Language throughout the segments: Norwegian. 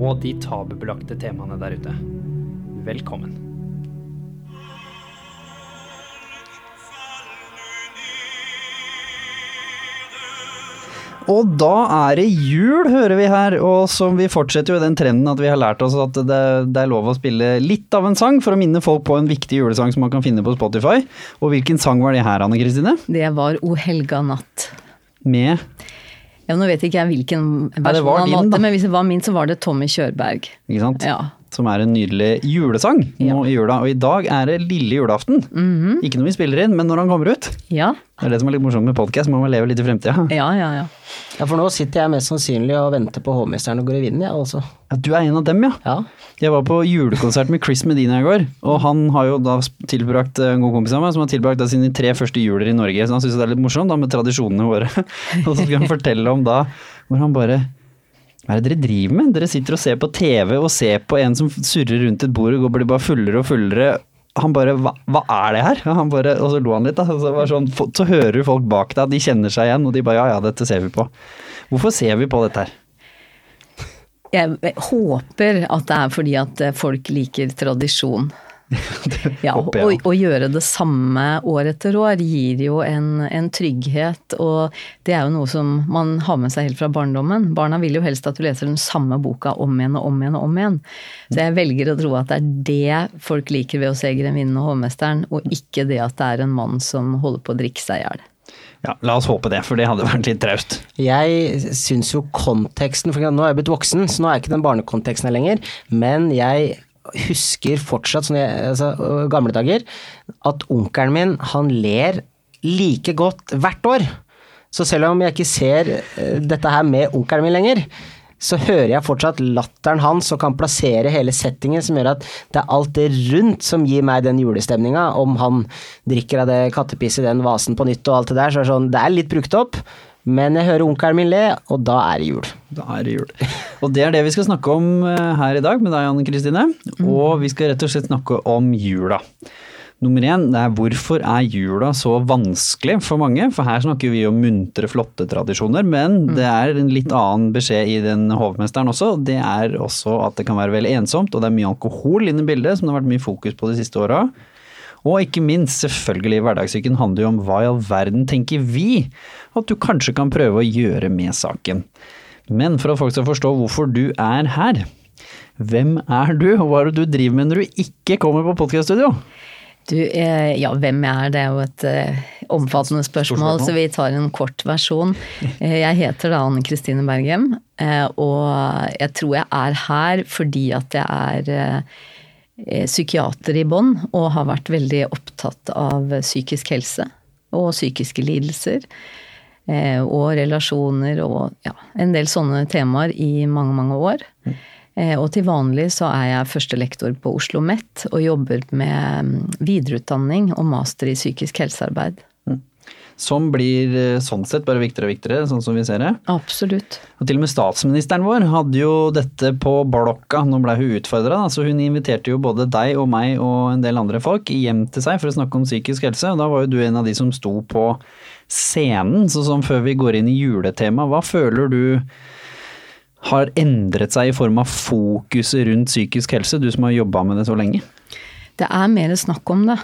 og de tabubelagte temaene der ute. Velkommen. Og da er det jul, hører vi her. Og som vi fortsetter jo den trenden at vi har lært oss at det, det, er lov å spille litt av en sang for å minne folk på en viktig julesang som man kan finne på Spotify. Og hvilken sang var det her, Anne Kristine? Det var O helga natt. Med ja, Nå vet ikke jeg hvilken versjon han valgte, men hvis det var min, så var det Tommy Kjørberg. Ikke sant? Ja. Som er en nydelig julesang nå i jula. Og i dag er det lille julaften. Mm -hmm. Ikke noe vi spiller inn, men når han kommer ut. Ja. Det er det som er litt morsomt med podkast, man må leve litt i fremtida. Ja, ja, ja. Ja, for nå sitter jeg mest sannsynlig og venter på hovmesteren og går i vinden, jeg ja, altså. Ja, du er en av dem, ja. ja. Jeg var på julekonsert med Chris Medina i går, og han har jo da tilbrakt en god kompis av meg, som har tilbrakt da sine tre første juler i Norge, så han syns det er litt morsomt da med tradisjonene våre. og så skal han fortelle om da hvor han bare hva er det dere driver med? Dere sitter og ser på TV og ser på en som surrer rundt et bord og blir bare fullere og fullere han bare hva, hva, er det her? Han bare, og så lo han litt, da. Så, sånn, så hører folk bak deg, de kjenner seg igjen, og de bare ja ja, dette ser vi på. Hvorfor ser vi på dette her? Jeg håper at det er fordi at folk liker tradisjon. Ja, og å gjøre det samme år etter år gir jo en, en, trygghet, og det er jo noe som man har med seg helt fra barndommen. Barna vil jo helst at du leser den samme boka om igjen og om igjen og om igjen. Så jeg velger å tro at det er det folk liker ved å se 'Grevinnen og hovmesteren', og ikke det at det er en mann som holder på å drikke seg i hjel. Ja, La oss håpe det, for det hadde vært litt traust. Jeg syns jo konteksten for Nå er jeg blitt voksen, så nå er jeg ikke den barnekonteksten her lenger. Men jeg husker fortsatt, sånn jeg, altså, gamle dager, at onkelen min han ler like godt hvert år. Så selv om jeg ikke ser uh, dette her med onkelen min lenger, så hører jeg fortsatt latteren hans og kan plassere hele settingen som gjør at det er alt det rundt som gir meg den julestemninga. Om han drikker av det kattepisset i den vasen på nytt og alt det der, så er det sånn Det er litt brukt opp, men jeg hører onkelen min le, og da er det jul. Da er det jul. Og det er det vi skal snakke om eh, her i dag med deg, Anne Kristine. Mm. Og vi skal rett og slett snakke om jula. Nummer én det er hvorfor er jula så vanskelig for mange? For her snakker vi om muntre, flotte tradisjoner, men mm. det er en litt annen beskjed i den hovmesteren også. Det er også at det kan være veldig ensomt, og det er mye alkohol inne i bildet, som det har vært mye fokus på de siste åra. Og ikke minst, selvfølgelig, hverdagssyken handler jo om hva i all verden tenker vi at du kanskje kan prøve å gjøre med saken. Men for at folk skal forstå hvorfor du er her, hvem er du, og hva er det du driver med når du ikke kommer på podkaststudio? Du, eh, ja, hvem jeg er, det er jo et eh, omfattende spørsmål, så vi tar en kort versjon. Eh, jeg heter da Anne Kristine Bergem, og jeg tror jeg er her fordi at jeg er psykiater i bånn og har vært veldig opptatt av psykisk helse og psykiske lidelser. Eh, og relasjoner og ja, en del sånne temaer i mange, mange år. Mm. Og til vanlig så er jeg førstelektor på Oslo OsloMet og jobber med mm, videreutdanning og master i psykisk helsearbeid som blir eh, sånn sett bare viktigere og viktigere, sånn som vi ser det. Absolutt. Og til og med statsministeren vår hadde jo dette på blokka, nå ble hun utfordra, så hun inviterte jo både deg og meg og en del andre folk hjem til seg for å snakke om psykisk helse, og da var jo du en av de som sto på scenen. Så sånn før vi går inn i juletema, hva føler du har endret seg i form av fokuset rundt psykisk helse, du som har jobba med det så lenge? Det er mer snakk om det.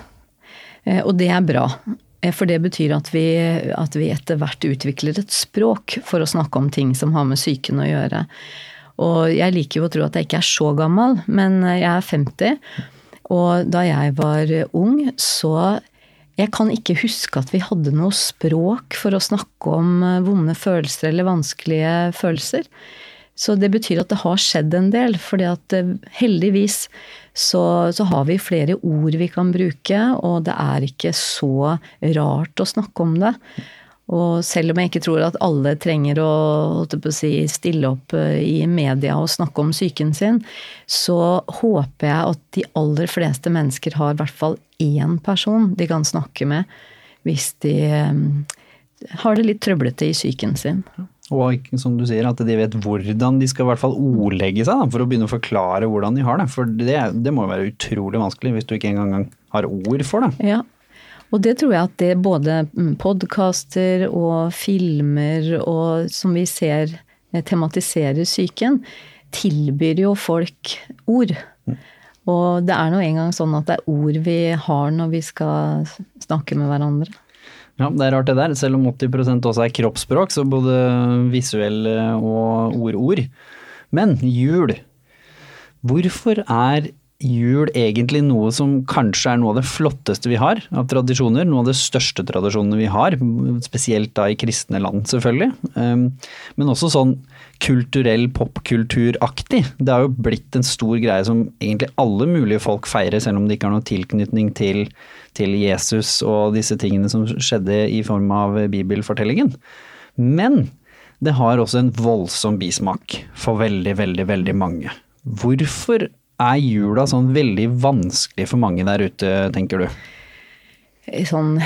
Eh, og det er bra. Eh, for det betyr at vi, at vi etter hvert utvikler et språk for å snakke om ting som har med psyken å gjøre. Og jeg liker jo å tro at jeg ikke er så gammel, men jeg er 50. Og da jeg var ung, så Jeg kan ikke huske at vi hadde noe språk for å snakke om eh, vonde følelser eller vanskelige følelser. Så det betyr at det har skjedd en del, fordi at eh, heldigvis så, så, har vi flere ord vi kan bruke, og det er ikke så rart å snakke om det. Og selv om jeg ikke tror at alle trenger å, å si, stille opp eh, i media og snakke om psyken sin, så håper jeg at de aller fleste mennesker har i hvert fall én person de kan snakke med hvis de eh, har det litt trøblete i psyken sin. Og som du sier, at de vet hvordan de skal i hvert fall ordlegge seg, da, for å begynne å forklare hvordan de har det. For det, det må jo være utrolig vanskelig hvis du ikke engang har ord for det. Ja, og det tror jeg at det både podkaster og filmer og som vi ser eh, tematiserer psyken, tilbyr jo folk ord. Og det er nå engang sånn at det er ord vi har når vi skal snakke med hverandre. Ja, det er rart det der. Selv om 80% også er kroppsspråk, så både visuelle og ord-ord. Men jul. Hvorfor er jul egentlig noe som kanskje er noe av det flotteste vi har av tradisjoner? Noe av de største tradisjonene vi har, spesielt da i kristne land selvfølgelig. Ehm, men også sånn kulturell popkulturaktig. Det har jo blitt en stor greie som egentlig alle mulige folk feirer, selv om det ikke har noen tilknytning til, til Jesus og disse tingene som skjedde i form av bibelfortellingen. Men det har også en voldsom bismak for veldig, veldig, veldig mange. Hvorfor er jula sånn veldig vanskelig for mange der ute, tenker du? Sånn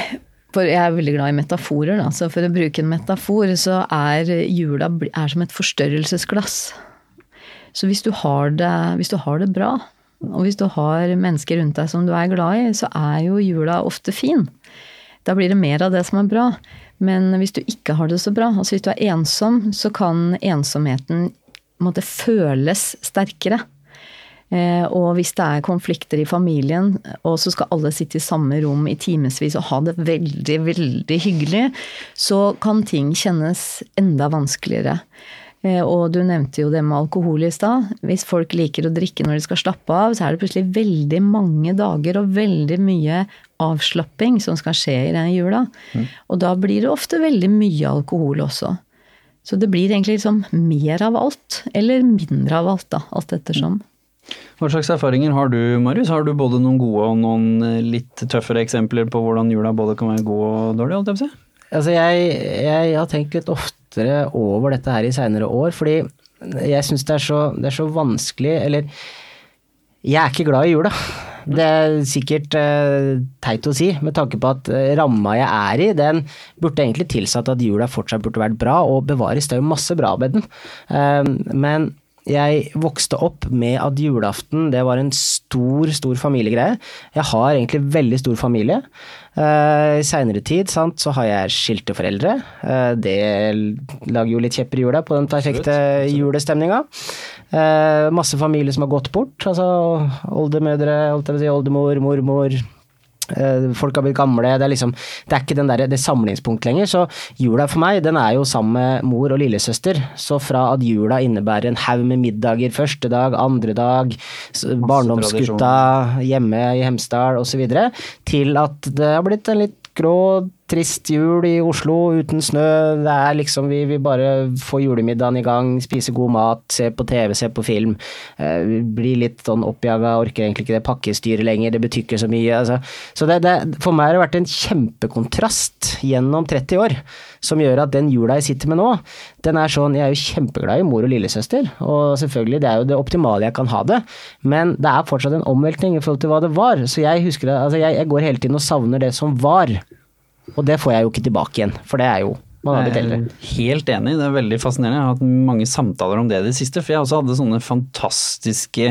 for jeg er veldig glad i metaforer, da. Så for å bruke en metafor, så er jula er som et forstørrelsesglass. Så hvis du, det, hvis du har det bra, og hvis du har mennesker rundt deg som du er glad i, så er jo jula ofte fin. Da blir det mer av det som er bra. Men hvis du ikke har det så bra, altså hvis du er ensom, så kan ensomheten måtte føles sterkere. Eh, og hvis det er konflikter i familien, og så skal alle sitte i samme rom i timevis og ha det veldig, veldig hyggelig, så kan ting kjennes enda vanskeligere. Eh, og du nevnte jo det med alkohol i stad. Hvis folk liker å drikke når de skal slappe av, så er det plutselig veldig mange dager og veldig mye avslapping som skal skje i den jula. Mm. Og da blir det ofte veldig mye alkohol også. Så det blir egentlig liksom mer av alt, eller mindre av alt, da, alt ettersom. Hva slags erfaringer har du, Marius? Har du både noen gode og noen eh, litt tøffere eksempler på hvordan jula både kan være god og dårlig? holdt jeg på å si? Altså jeg, jeg, har tenkt litt oftere over dette her i seinere år, fordi jeg syns det, det, er så vanskelig Eller jeg er ikke glad i jula. Det er sikkert uh, teit å si, med tanke på at uh, ramma jeg er i, den burde egentlig tilsatt at jula fortsatt burde vært bra, og bevares. Det er jo masse bra med den. Uh, men jeg vokste opp med at julaften det var en stor, stor familiegreie. Jeg har egentlig veldig stor familie. Uh, I seinere tid sant, så har jeg skilte foreldre. Uh, det lager jo litt kjepper i hjula på den perfekte julestemninga. Uh, masse familie som har gått bort. Altså oldemødre, oldemor, mormor Eh, folk har blitt gamle. Det er liksom Det er ikke den der, det samlingspunkt lenger. Så jula for meg, den er jo sammen med mor og lillesøster. Så fra at jula innebærer en haug med middager første dag, andre dag, barndomsgutta hjemme i Hemsedal osv., til at det har blitt en litt grå, trist jul i Oslo uten snø. Det er liksom Vi vil bare få julemiddagen i gang, spise god mat, se på TV, se på film. Eh, blir litt sånn oppjaga, orker egentlig ikke det pakkestyret lenger, det betyr ikke så mye. Altså. Så det, det, for meg har det vært en kjempekontrast gjennom 30 år, som gjør at den jula jeg sitter med nå, den er sånn Jeg er jo kjempeglad i mor og lillesøster, og selvfølgelig, det er jo det optimale jeg kan ha det, men det er fortsatt en omveltning i forhold til hva det var. Så jeg husker det, altså jeg, jeg går hele tiden og savner det som var. Og det får jeg jo ikke tilbake igjen, for det er jo man har blitt eldre. Helt enig, det er veldig fascinerende. Jeg har hatt mange samtaler om det i det siste. For jeg også hadde sånne fantastiske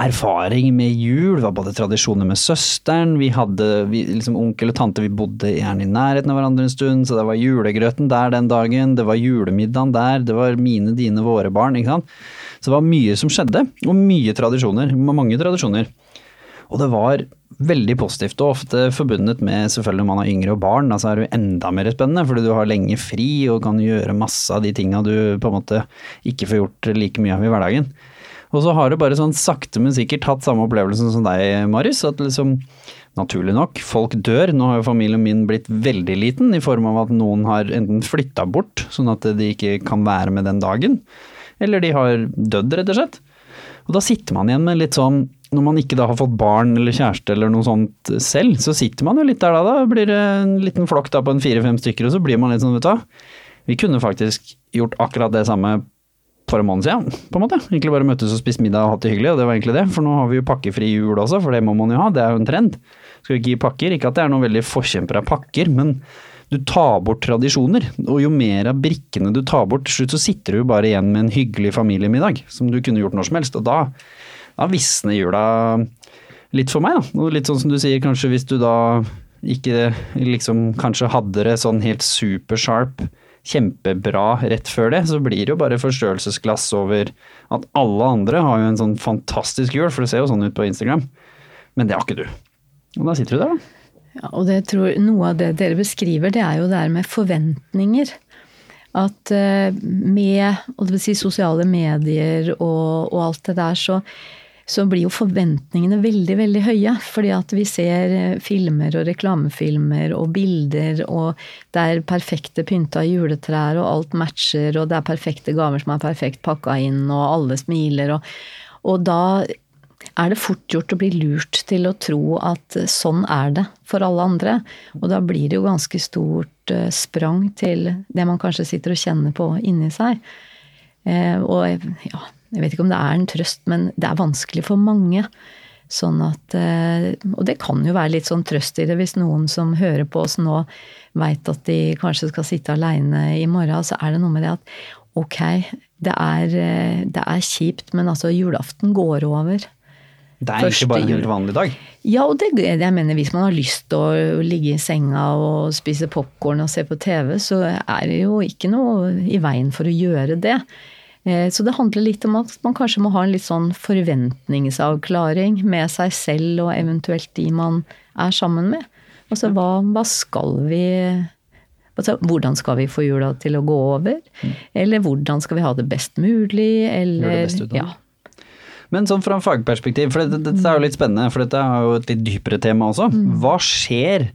erfaring med jul. Det var både tradisjoner med søsteren, vi hadde vi, liksom onkel og tante, vi bodde gjerne i nærheten av hverandre en stund, så det var julegrøten der den dagen, det var julemiddagen der, det var mine, dine, våre barn, ikke sant. Så det var mye som skjedde, og mye tradisjoner, mange tradisjoner. Og det var veldig positivt, og ofte forbundet med selvfølgelig når man har yngre og barn, da så er det jo enda mer spennende, fordi du har lenge fri og kan gjøre masse av de tinga du på en måte ikke får gjort like mye av i hverdagen. Og så har du bare sånn sakte, men sikkert hatt samme opplevelsen som deg, Marius. At liksom, naturlig nok, folk dør. Nå har jo familien min blitt veldig liten, i form av at noen har enten flytta bort, sånn at de ikke kan være med den dagen, eller de har dødd, rett og slett. Og da sitter man igjen med litt sånn når man ikke da har fått barn eller kjæreste eller noe sånt selv, så sitter man jo litt der da. Da blir det en liten flokk da på en fire-fem stykker, og så blir man litt sånn, vet du hva. Vi kunne faktisk gjort akkurat det samme for en måned siden, på en måte. Egentlig bare møttes og spist middag og hatt det hyggelig, og det var egentlig det. For nå har vi jo pakkefri jul også, for det må man jo ha, det er jo en trend. Skal vi ikke gi pakker? Ikke at det er noen veldig forkjemper av pakker, men du tar bort tradisjoner. Og jo mer av brikkene du tar bort, til slutt så sitter du jo bare igjen med en hyggelig familiemiddag, som du kunne gjort når som helst. Og da, da visner jula litt for meg, da. Litt sånn som du sier, kanskje hvis du da ikke liksom kanskje hadde det sånn helt supersharp kjempebra rett før det, så blir det jo bare forstørrelsesglass over at alle andre har jo en sånn fantastisk jul, for det ser jo sånn ut på Instagram. Men det har ikke du. Og da sitter du der, da. Ja, og det tror, noe av det dere beskriver, det er jo det her med forventninger. At uh, med og det vil si sosiale medier og, og alt det der, så så blir jo forventningene veldig, veldig høye. Fordi at vi ser eh, filmer og reklamefilmer og bilder, og det er perfekte pynta juletrær, og alt matcher, og det er perfekte gaver som er perfekt pakka inn, og alle smiler, og, og da er det fort gjort å bli lurt til å tro at sånn er det for alle andre. Og da blir det jo ganske stort eh, sprang til det man kanskje sitter og kjenner på inni seg. Eh, og ja, jeg vet ikke om det er en trøst, men det er vanskelig for mange. Sånn at eh, Og det kan jo være litt sånn trøst i det hvis noen som hører på oss nå veit at de kanskje skal sitte aleine i morgen, så er det noe med det at ok, det er, eh, det er kjipt, men altså julaften går over. Det er egentlig bare en helt vanlig dag. Ja, og det, jeg mener hvis man har lyst til å ligge i senga og spise popkorn og se på TV, så er det jo ikke noe i veien for å gjøre det. Eh, så det handler litt om at man kanskje må ha en litt sånn forventningsavklaring med seg selv og eventuelt de man er sammen med. Altså hva, hva skal vi altså, Hvordan skal vi få jula til å gå over? Mm. Eller hvordan skal vi ha det best mulig? Eller best ut av ja. Men sånn fra en fagperspektiv, for dette, dette, er jo litt spennende, for dette er jo et litt dypere tema også. Mm. Hva skjer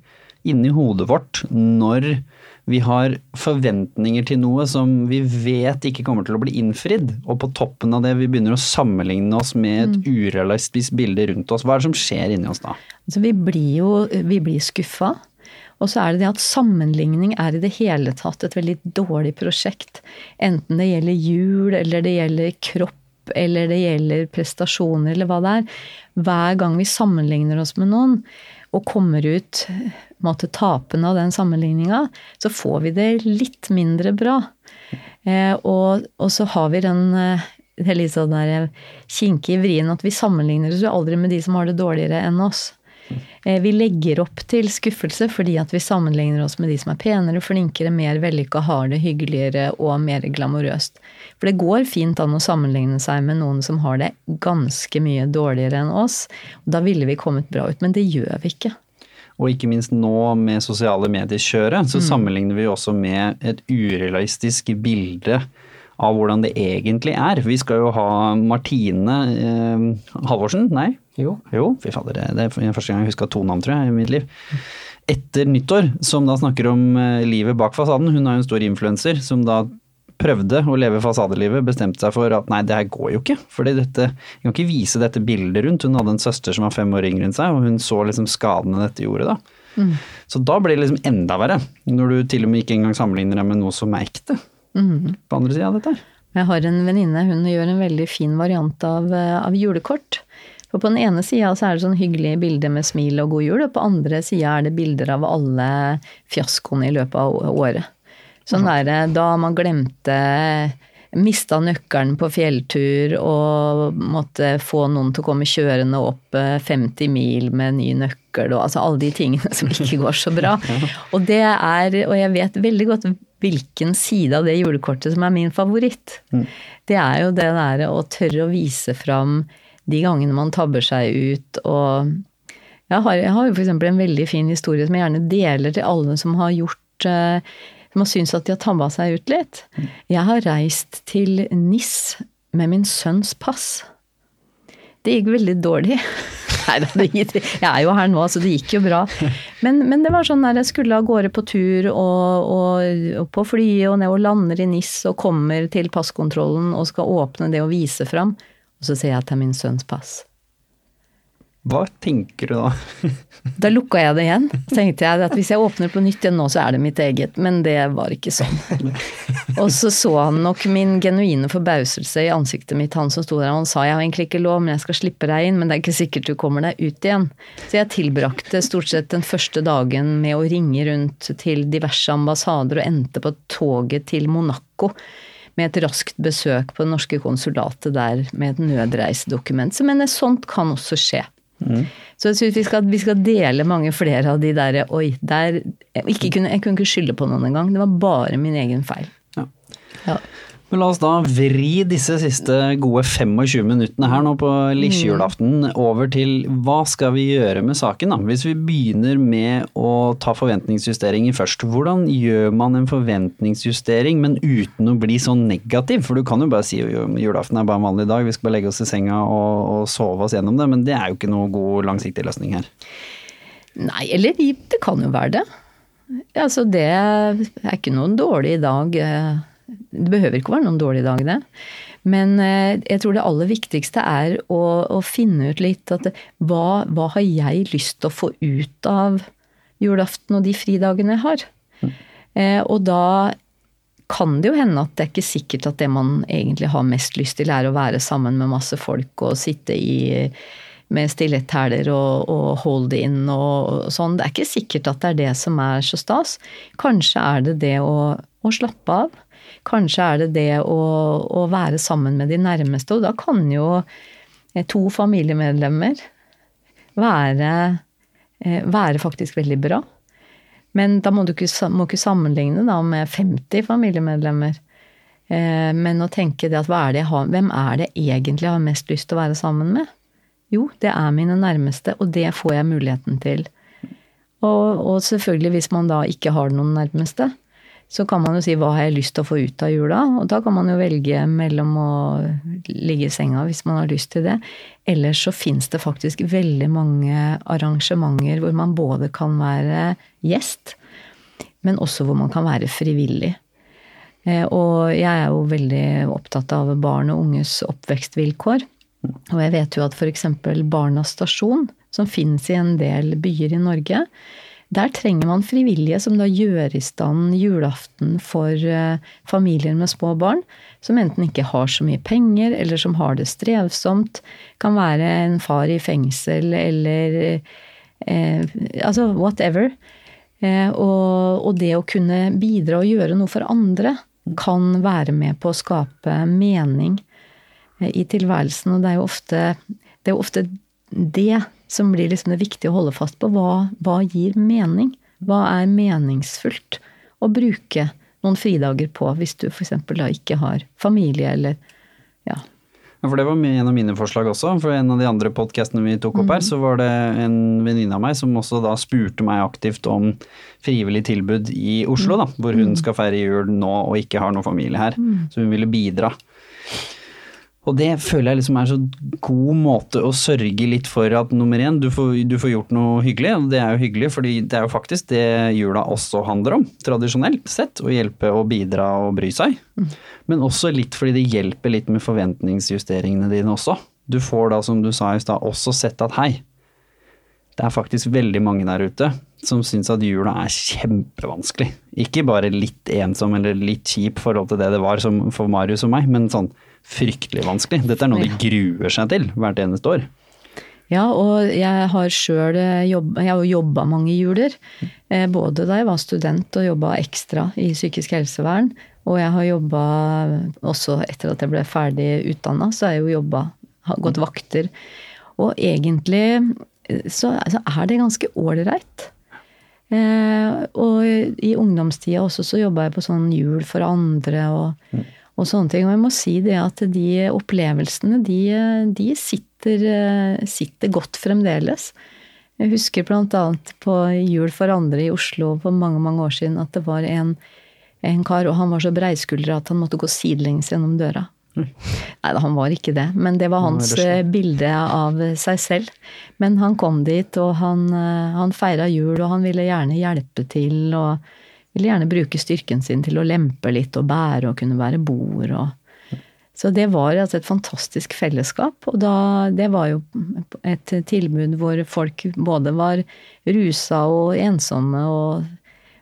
inni hodet vårt når vi har forventninger til noe som vi vet ikke kommer til å bli innfridd. Og på toppen av det vi begynner å sammenligne oss med et mm. urealistisk bilde rundt oss. Hva er det som skjer inni oss da? Altså, vi blir jo vi blir skuffa. Og så er det det at sammenligning er i det hele tatt et veldig dårlig prosjekt. Enten det gjelder jul, eller det gjelder kropp, eller det gjelder prestasjoner, eller hva det er. Hver gang vi sammenligner oss med noen, og kommer ut måte, tapende av den sammenligninga, så får vi det litt mindre bra. Eh, og, og, så har vi den det er litt sånn kinke vrien at vi sammenligner oss jo aldri med de som har det dårligere enn oss. Eh, vi legger opp til skuffelse fordi at vi sammenligner oss med de som er penere, flinkere, mer vellykka, har det hyggeligere og mer glamorøst. For det går fint an å sammenligne seg med noen som har det ganske mye dårligere enn oss. Da ville vi kommet bra ut, men det gjør vi ikke. Og ikke minst nå med sosiale medier-kjøret, så mm. sammenligner vi også med et urealistisk bilde av hvordan det egentlig er. Vi skal jo ha Martine eh, Halvorsen, nei? Jo. jo fy fader, det er første gang jeg huska to navn, tror jeg, i mitt liv. Etter nyttår, som da snakker om eh, livet bak fasaden. Hun er jo en stor influenser som da prøvde å leve fasadelivet, bestemte seg for at nei, det her går jo ikke. fordi dette, Jeg kan ikke vise dette bildet rundt. Hun hadde en søster som var fem år yngre enn seg, og hun så liksom skadene dette gjorde da. Mm. Så da blir det liksom enda verre, når du til og med ikke engang sammenligner deg med noe som er ekte. Mm. På andre sida av dette. Jeg har en venninne, hun gjør en veldig fin variant av, eh, av julekort. For på den ene sida så er det sånn hyggelige bilder med smil og god jul, og på andre sida er det bilder av alle fiaskoene i løpet av året. Sånn derre da man glemte Mista nøkkelen på fjelltur og måtte få noen til å komme kjørende opp 50 eh, mil med ny nøkkel og altså alle de tingene som ikke går så bra. Og det er, og jeg vet veldig godt hvilken side av det julekortet som er min favoritt. Mm. Det er jo det derre å tørre å vise fram de gangene man tabber seg ut og jeg har, jeg har jo f.eks. en veldig fin historie som jeg gjerne deler til alle som har gjort eh, som har syntes at de har tabba seg ut litt. Jeg har reist til NIS med min sønns pass. Det gikk veldig dårlig. Nei jeg er jo her nå, så det gikk jo bra. Men, men det var sånn der jeg skulle av gårde på tur og, og, og på flyet og ned og lander i NIS og kommer til passkontrollen og skal åpne det og vise fram. Og så sier jeg at det er min sønns pass. Hva tenker du da? Da lukka jeg det igjen. Så tenkte jeg at hvis jeg åpner på nytt igjen nå, så er det mitt eget. Men det var ikke sånn. Og så så han nok min genuine forbauselse i ansiktet mitt, han som sto der. Han sa jeg har egentlig ikke lov, men jeg skal slippe deg inn. Men det er ikke sikkert du kommer deg ut igjen. Så jeg tilbrakte stort sett den første dagen med å ringe rundt til diverse ambassader og endte på toget til Monaco med et raskt besøk på det norske konsulatet der med et nødreisedokument. Så men sånt kan også skje. Mm. Så jeg synes vi vi skal, dele mange flere av de der Oi, der jeg kunne, jeg kunne ikke skylde på noen engang. Det var bare min egen feil. Ja. ja. Men la oss da vri disse siste gode 25 minuttene her nå på lillejulaften over til hva skal vi gjøre med saken, da? Hvis vi begynner med å ta forventningsjusteringer først. Hvordan gjør man en forventningsjustering, men uten å bli så negativ? For du kan jo bare si at julaften er bare en vanlig dag, vi skal bare legge oss i senga og, og sove oss gjennom det, men det er jo ikke noe god langsiktig løsning her. Nei, eller det kan jo være det. Altså, det er ikke noen dårlig dag eh, det behøver ikke å være noen dårlige dagene. det. Men eh, jeg tror det aller viktigste er å, å finne ut litt at hva, hva, har jeg lyst til å få ut av julaften og de fridagene jeg har? Mm. Eh, og da kan det jo hende at det er ikke sikkert at det man egentlig har mest lyst til, er å være sammen med masse folk og sitte i med stiletthæler og, og hold in og, og sånn. Det er ikke sikkert at det er det som er så stas. Kanskje er det det å, å slappe av. Kanskje er det det å, å, være sammen med de nærmeste, og da kan jo eh, to familiemedlemmer være, eh, være faktisk veldig bra. Men da må du ikke, må ikke sammenligne med 50 familiemedlemmer. Eh, men å tenke det at er det har, hvem er det egentlig jeg har mest lyst til å være sammen med? Jo, det er mine nærmeste, og det får jeg muligheten til. Og, og selvfølgelig hvis man da ikke har noen nærmeste, så kan man jo si hva har jeg lyst til å få ut av jula? Og da kan man jo velge mellom å ligge i senga hvis man har lyst til det. Ellers så fins det faktisk veldig mange arrangementer hvor man både kan være gjest, men også hvor man kan være frivillig. Eh, og jeg er jo veldig opptatt av barn og unges oppvekstvilkår. Og jeg vet jo at f.eks. Barnas stasjon, som finnes i en del byer i Norge, der trenger man frivillige som da gjør i stand julaften for eh, familier med små barn, som enten ikke har så mye penger, eller som har det strevsomt. Kan være en far i fengsel eller eh, Altså whatever. Eh, og, og, det å kunne bidra og gjøre noe for andre kan være med på å skape mening eh, i tilværelsen. Og det er jo ofte det, er jo ofte det som blir liksom det viktige å holde fast på. Hva, hva gir mening? Hva er meningsfullt å bruke noen fridager på, hvis du f.eks. da ikke har familie eller ja. For Det var en av mine forslag også. For en av de andre podkastene vi tok opp mm. her, så var det en venninne av meg som også da spurte meg aktivt om frivillig tilbud i Oslo, da. Hvor hun mhm. skal feire jul nå og ikke har noen familie her. Mm. Så hun ville bidra. Og det føler jeg liksom er så god måte å sørge litt for at nummer én, du får, du får, gjort noe hyggelig. Og det er jo hyggelig, fordi det er jo faktisk det jula også handler om, tradisjonelt sett. Å hjelpe og bidra og bry seg. Mm. Men også litt fordi det hjelper litt med forventningsjusteringene dine også. Du får da, som du sa i stad, også sett at hei, det er faktisk veldig mange der ute som syns at jula er kjempevanskelig. Ikke bare litt ensom eller litt kjip forhold til det det var for Marius og meg, men sånn fryktelig vanskelig. Dette er noe de gruer seg til hvert eneste år. Ja, og jeg har sjøl jobba mange juler. Eh, både da jeg var student og jobba ekstra i psykisk helsevern. Og jeg har jobba også etter at jeg ble ferdig utdanna, så har jeg jo jobba, gått vakter. Og egentlig eh, så, er det ganske ålreit. Eh, og i ungdomstida også så jobba jeg på sånn jul for andre og mm og sånne ting. Og jeg må si det at de opplevelsene, de, de sitter, sitter, godt fremdeles. Jeg husker bl.a. på Jul for andre i Oslo for mange, mange år siden at det var en, en kar, og han var så breiskuldra at han måtte gå sidelengs gjennom døra. Mm. Nei, han var ikke det, men det var hans det bilde av seg selv. Men han kom dit, og han, han feira jul, og han ville gjerne hjelpe til. og vil gjerne bruke styrken sin til å lempe litt og bære og kunne være bord og Så det var altså et fantastisk fellesskap, og da, det var jo et tilbud hvor folk både var rusa og ensomme og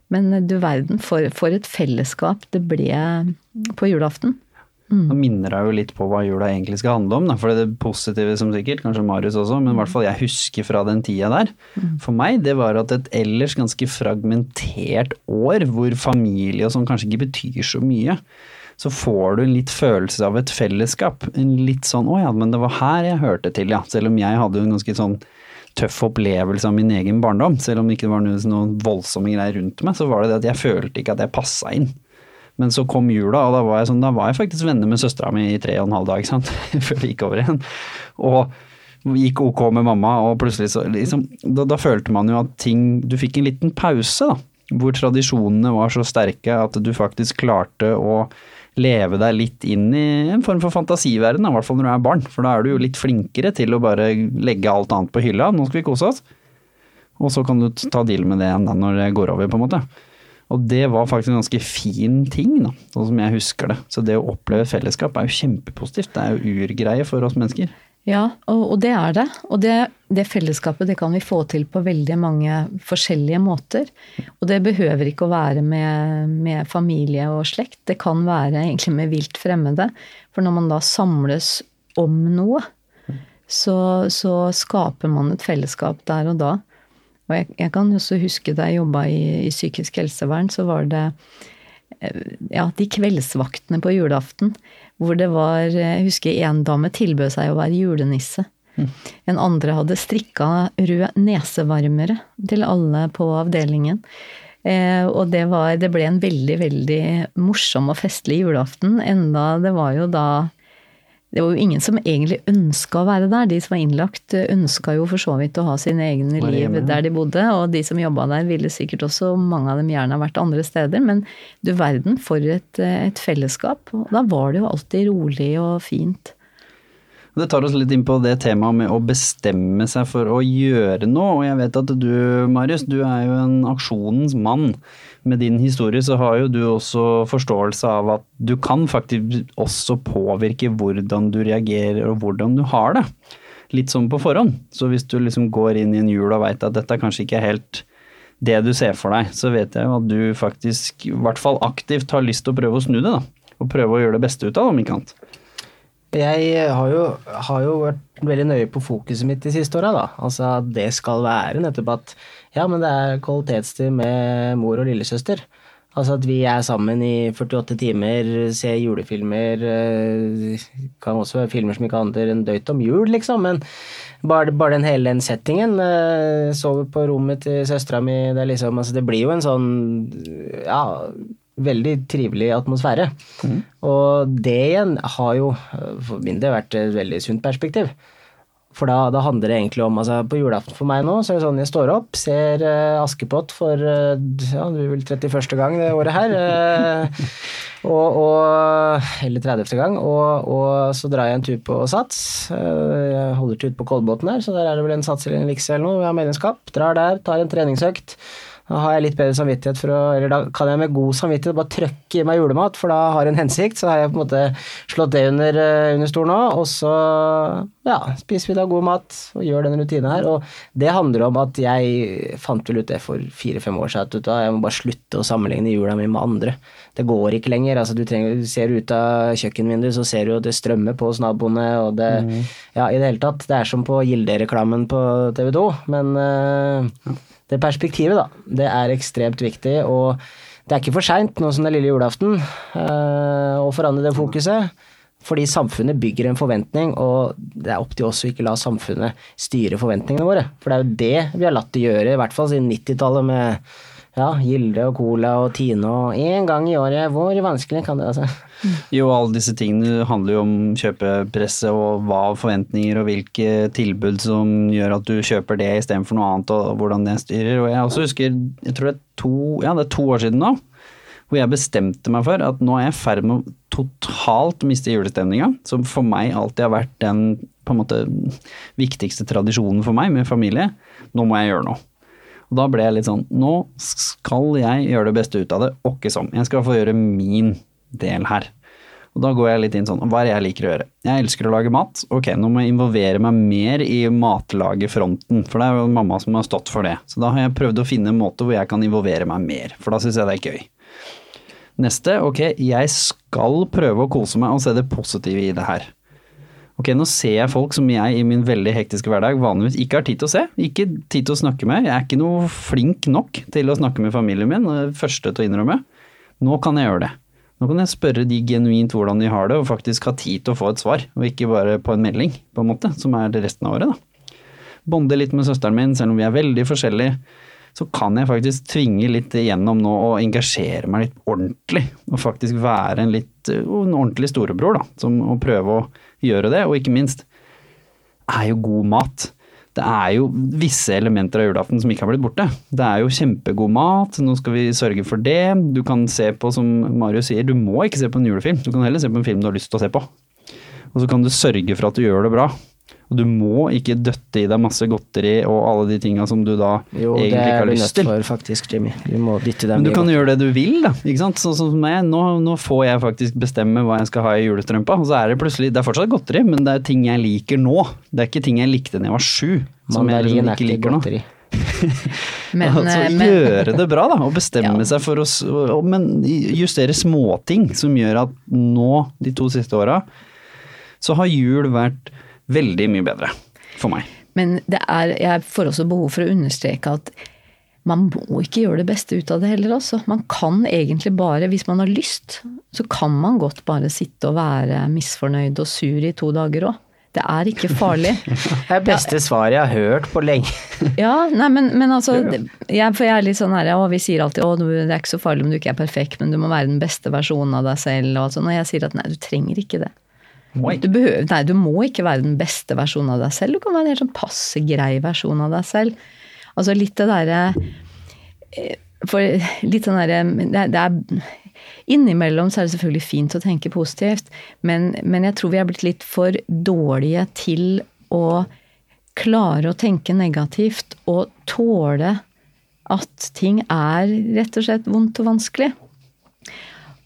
Men du verden, for, for et fellesskap det ble på julaften. Nå minner jeg jo litt på hva jula egentlig skal handle om, da, for det positive som sikkert, kanskje Marius også, men i hvert fall jeg husker fra den tida der. For meg, det var at et ellers ganske fragmentert år, hvor familie og sånn kanskje ikke betyr så mye, så får du en litt følelse av et fellesskap. En litt sånn 'å ja, men det var her jeg hørte til', ja. Selv om jeg hadde jo en ganske sånn tøff opplevelse av min egen barndom. Selv om det ikke var noen voldsomme greier rundt meg, så var det det at jeg følte ikke at jeg passa inn. Men så kom jula, og da var jeg, sånn, da var jeg faktisk venner med søstera mi i tre og en halv dag, sant? før det gikk over igjen. Og gikk ok med mamma, og plutselig så liksom, da, da følte man jo at ting Du fikk en liten pause, da. Hvor tradisjonene var så sterke at du faktisk klarte å leve deg litt inn i en form for fantasiverden, i hvert fall når du er barn. For da er du jo litt flinkere til å bare legge alt annet på hylla. Nå skal vi kose oss. Og så kan du ta deal med det når det går over, på en måte. Og det var faktisk en ganske fin ting, da, sånn som jeg husker det. Så det å oppleve fellesskap er jo kjempepositivt. Det er jo urgreie for oss mennesker. Ja, og, og det er det. Og det, det, fellesskapet det kan vi få til på veldig mange forskjellige måter. Og det behøver ikke å være med, med familie og slekt. Det kan være egentlig med vilt fremmede. For når man da samles om noe, så, så skaper man et fellesskap der og da. Og jeg, jeg kan også huske da jeg jobba i, i, psykisk helsevern, så var det ja, de kveldsvaktene på julaften hvor det var Jeg husker en dame tilbød seg å være julenisse. Mm. En andre hadde strikka rød nesevarmere til alle på avdelingen. Eh, og det, var, det ble en veldig, veldig morsom og festlig julaften. Enda det var jo da det var jo ingen som egentlig ønska å være der. De som var innlagt, ønska jo for så vidt å ha sine egne liv der de bodde. Og de som jobba der, ville sikkert også, mange av dem gjerne ha vært andre steder. Men du verden for et, et fellesskap. Og da var det jo alltid rolig og fint. Det tar oss litt inn på det temaet med å bestemme seg for å gjøre noe. Og jeg vet at du, Marius, du er jo en aksjonens mann. Med din historie så har jo du også forståelse av at du kan faktisk også påvirke hvordan du reagerer og hvordan du har det. Litt sånn på forhånd. Så hvis du liksom går inn i en jul og veit at dette er kanskje ikke helt det du ser for deg, så vet jeg jo at du faktisk, i hvert fall aktivt, har lyst til å prøve å snu det, da. Og prøve å gjøre det beste ut av det, om ikke annet. Jeg har jo, har jo, vært veldig nøye på fokuset mitt de siste åra, da. Altså det skal være nettopp at ja, men det er kvalitetstid med mor og lillesøster. Altså at vi er sammen i 48 timer, ser julefilmer. Eh, kan også være filmer som ikke handler en døyt om jul, liksom, men bare, bare den hele den settingen. Eh, sover på rommet til søstera mi. Det, liksom, altså det blir jo en sånn ja veldig trivelig atmosfære. Mm. Og det igjen har jo for min del vært et veldig sunt perspektiv. For da, da, handler det egentlig om altså På julaften for meg nå så er det sånn jeg står opp, ser uh, Askepott for uh, ja, det er vel 31. gang det året her. Uh, og, og, eller 30. gang. Og, og, så drar jeg en tur på Sats. jeg holder til ute på Kolbotn her, så der er det vel en Sats eller en Likse eller noe. Vi har medlemskap. Drar der, tar en treningsøkt. Da har jeg litt bedre samvittighet for å Eller da kan jeg med god samvittighet bare trøkke i meg julemat, for da har jeg en hensikt. Så har jeg på en måte slått det under, eh, under stolen nå, og så ja, spiser vi da god mat og gjør den rutinen her. Og det handler om at jeg fant vel ut det for fire-fem år siden at jeg må bare slutte å sammenligne jula mi med andre. Det går ikke lenger. altså Du, trenger, du ser ut av kjøkkenvinduet, så ser du at det strømmer på hos naboene, og det mm. Ja, i det hele tatt. Det er som på Gilde-reklamen på TV 2, men uh, det perspektivet, da, det er ekstremt viktig. Og det er ikke for seint, nå som det er lille julaften, eh, å forandre det fokuset. Fordi samfunnet bygger en forventning, og det er opp til oss å ikke la samfunnet styre forventningene våre. For det er jo det vi har latt det gjøre, i hvert fall siden 90-tallet med ja, Gilde og Cola og Tine og én gang i året. Hvor vanskelig kan det altså? Jo, alle disse tingene handler jo om kjøpepresset og hva forventninger og hvilke tilbud som gjør at du kjøper det istedenfor noe annet, og hvordan det styrer. Og jeg også husker, jeg tror det er to, ja, det er to år siden nå, hvor jeg bestemte meg for at nå er jeg i ferd med å totalt miste julestemninga, som for meg alltid har vært den på en måte viktigste tradisjonen for meg med familie. Nå må jeg gjøre noe. Og da ble jeg litt sånn Nå skal jeg gjøre det beste ut av det, åkke som. Jeg skal få gjøre min del her. Og da går jeg litt inn sånn, hva er det jeg liker å gjøre? Jeg elsker å lage mat. Ok, nå må jeg involvere meg mer i matlagerfronten, for det er jo mamma som har stått for det. Så da har jeg prøvd å finne en måte hvor jeg kan involvere meg mer, for da syns jeg det er gøy. Neste, ok, jeg skal prøve å kose meg og se det positive i det her. Ok, nå ser jeg folk som jeg i min veldig hektiske hverdag vanligvis ikke har tid til å se. Ikke tid til å snakke med. Jeg er ikke noe flink nok til å snakke med familien min, første til å innrømme. Nå kan jeg gjøre det. Nå kan jeg spørre de genuint hvordan de har det, og faktisk ha tid til å få et svar, og ikke bare på en melding, på en måte, som er det resten av året, da. Bonde litt med søsteren min, selv om vi er veldig forskjellige, så kan jeg faktisk tvinge litt igjennom nå og engasjere meg litt ordentlig, og faktisk være en litt en ordentlig storebror, da, som å prøve å gjøre det, og ikke minst er jo god mat det er jo visse elementer av julaften som ikke har blitt borte. Det er jo kjempegod mat, nå skal vi sørge for det. Du kan se på, som Marius sier, du må ikke se på en julefilm. Du kan heller se på en film du har lyst til å se på. Og så kan du sørge for at du gjør det bra. Og du må ikke døtte i deg masse godteri og alle de tinga som du da jo, egentlig ikke har lyst til. Jo, det er du nødt for faktisk, Jimmy. Du må dytte deg Men du kan gjøre det du vil, da. Ikke sant. Sånn som meg. Nå, nå, får jeg faktisk bestemme hva jeg skal ha i julestrømpa. Og så er det plutselig Det er fortsatt godteri, men det er ting jeg liker nå. Det er ikke ting jeg likte da jeg var sju, som jeg liksom ikke liker nå. men, altså, men, gjøre det bra, da. Og bestemme ja. seg for å Men justere småting som gjør at nå, de to siste åra, så har jul vært veldig mye bedre for meg. Men det er, jeg får også behov for å understreke at man må ikke gjøre det beste ut av det heller, altså. Man kan egentlig bare, hvis man har lyst, så kan man godt bare sitte og være misfornøyd og sur i to dager òg. Det er ikke farlig. det er beste svaret jeg har hørt på lenge. ja, nei, men, men altså jeg, For jeg er litt sånn her, og vi sier alltid at det er ikke så farlig om du ikke er perfekt, men du må være den beste versjonen av deg selv. Og, sånn, og jeg sier at nei, du trenger ikke det. Du, behøver, nei, du må ikke være den beste versjonen av deg selv. Du kan være en helt sånn passe grei versjon av deg selv. Altså litt det derre eh, For litt sånn derre det, er Innimellom så er det selvfølgelig fint å tenke positivt, men, men jeg tror vi er blitt litt for dårlige til å klare å tenke negativt og tåle at ting er rett og slett vondt og vanskelig.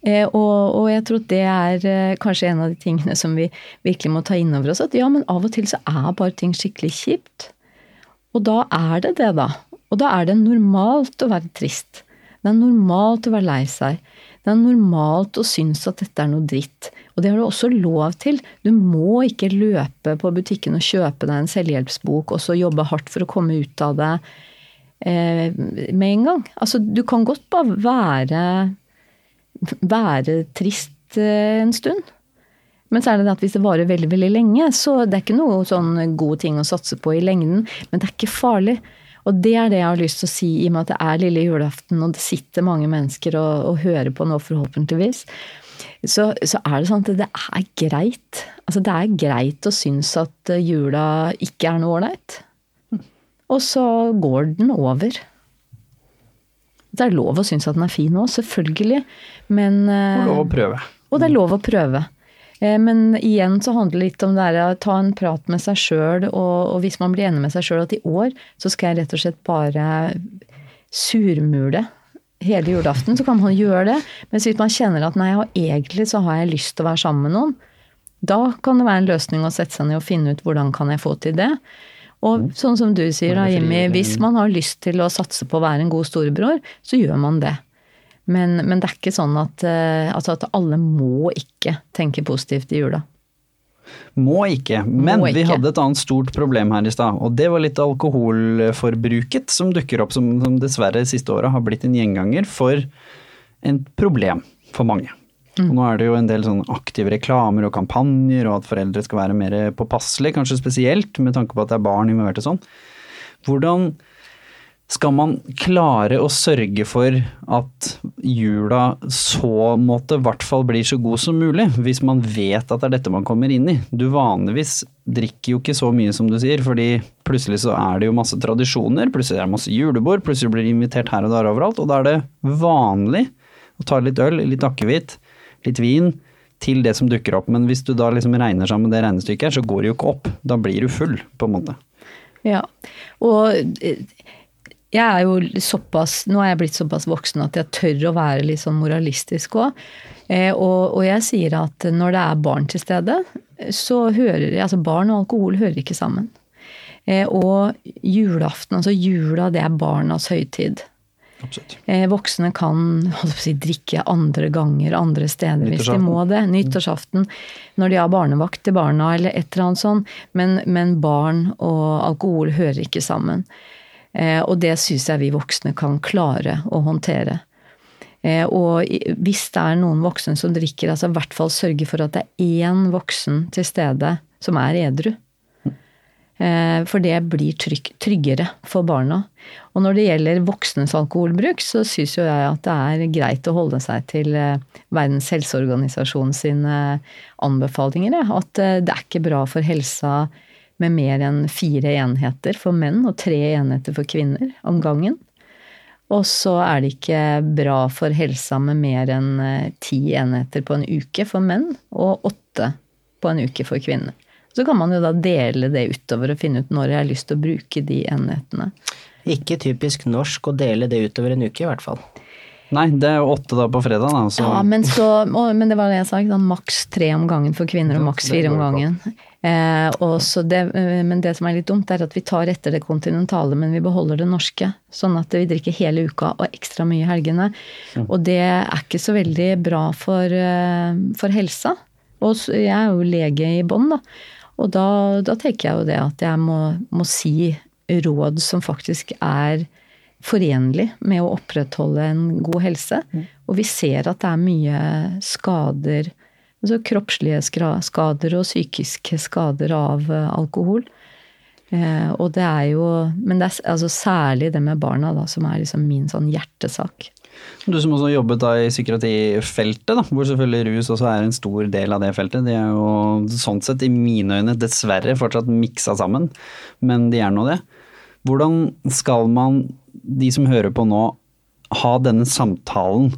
Eh, og, og, jeg tror det er eh, kanskje en av de tingene som vi virkelig må ta inn over oss. At ja, men av og til så er bare ting skikkelig kjipt. Og da er det det, da. Og da er det normalt å være trist. Det er normalt å være lei seg. Det er normalt å synes at dette er noe dritt. Og det har du også lov til. Du må ikke løpe på butikken og kjøpe deg en selvhjelpsbok og så jobbe hardt for å komme ut av det eh, med en gang. Altså, du kan godt bare være være trist eh, en stund. Men så er det det at hvis det varer veldig veldig lenge, så det er ikke noe sånn god ting å satse på i lengden. Men det er ikke farlig. Og det er det jeg har lyst til å si, i og med at det er lille julaften, og det sitter mange mennesker og, og hører på nå, forhåpentligvis. Så, så, er det sånn at det er greit. Altså det er greit å synes at jula ikke er noe ålreit. Og så går den over. Det er lov å synes at den er fin òg, selvfølgelig. Men Og lov å prøve. Og det er lov å prøve. Eh, men igjen så handler det litt om det å ta en prat med seg sjøl, og, og, hvis man blir enig med seg sjøl at i år så skal jeg rett og slett bare surmule hele julaften, så kan man gjøre det. Mens hvis man kjenner at nei, egentlig så har jeg lyst til å være sammen med noen, da kan det være en løsning å sette seg ned og finne ut hvordan kan jeg få til det. Og mm. sånn som du sier da, Jimmy, hvis man har lyst til å satse på å være en god storebror, så gjør man det. Men, men det er ikke sånn at, eh, altså at, alle må ikke tenke positivt i jula. Må ikke, men må ikke. vi hadde et annet stort problem her i stad. Og det var litt alkoholforbruket som dukker opp, som, som dessverre siste året har blitt en gjenganger for en problem for mange. Mm. Og nå er det jo en del sånn aktive reklamer og kampanjer, og at foreldre skal være mer påpasselige, kanskje spesielt med tanke på at det er barn involvert og sånn. Hvordan skal man klare å sørge for at jula så måte i hvert fall blir så god som mulig, hvis man vet at det er dette man kommer inn i? Du vanligvis drikker jo ikke så mye som du sier, fordi plutselig så er det jo masse tradisjoner, plutselig er det masse julebord, plutselig blir det invitert her og der overalt, og da er det vanlig å ta litt øl, litt akevitt, litt vin til det som dukker opp. Men hvis du da liksom regner sammen det regnestykket her, så går det jo ikke opp. Da blir du full, på en måte. Ja, og jeg er jo såpass Nå er jeg blitt såpass voksen at jeg tør å være litt sånn moralistisk òg. Eh, og, og, jeg sier at når det er barn til stede, så hører Altså barn og alkohol hører ikke sammen. Eh, og julaften, altså jula, det er barnas høytid. Absolutt. Eh, voksne kan si, drikke andre ganger andre steder hvis de må det. Nyttårsaften, når de har barnevakt til barna eller et eller annet sånt. Men, men barn og alkohol hører ikke sammen. Eh, og det syns jeg vi voksne kan klare å håndtere. Eh, og hvis det er noen voksne som drikker, altså i hvert fall sørge for at det er én voksen til stede som er edru. Eh, for det blir trygg, tryggere for barna. Og når det gjelder voksnes alkoholbruk, så syns jo jeg at det er greit å holde seg til eh, Verdens helseorganisasjon sine anbefalinger. At eh, det er ikke bra for helsa med mer enn fire enheter for menn og tre enheter for kvinner om gangen. Og så er det ikke bra for helsa med mer enn ti enheter på en uke for menn og åtte på en uke for kvinner. Så kan man jo da dele det utover og finne ut når jeg har lyst til å bruke de enhetene. Ikke typisk norsk å dele det utover en uke, i hvert fall. Nei, det er jo åtte da på fredag, da. Så. Ja, men, så, men, det var det jeg sa, da, maks tre om gangen for kvinner og maks fire om gangen. Eh, det, eh, men det som er litt dumt, er at vi tar etter det kontinentale, men vi beholder det norske. Sånn at vi drikker hele uka og ekstra mye i helgene. Og det er ikke så veldig bra for, eh, for helsa. Og jeg er jo lege i bånn, da. Og da, da, tenker jeg jo det at jeg må, må, si råd som faktisk er forenlig med å opprettholde en god helse. Mm. Og vi ser at det er mye skader, altså kroppslige skader og psykiske skader av eh, alkohol. Eh, og det er jo Men det er altså særlig det med barna da, som er liksom min sånn hjertesak. Du som også jobbet da i psykiatrifeltet, da, hvor selvfølgelig rus også er en stor del av det feltet. De er jo sånn sett i mine øyne dessverre fortsatt miksa sammen, men de er nå det. Hvordan skal man, de som hører på nå, ha denne samtalen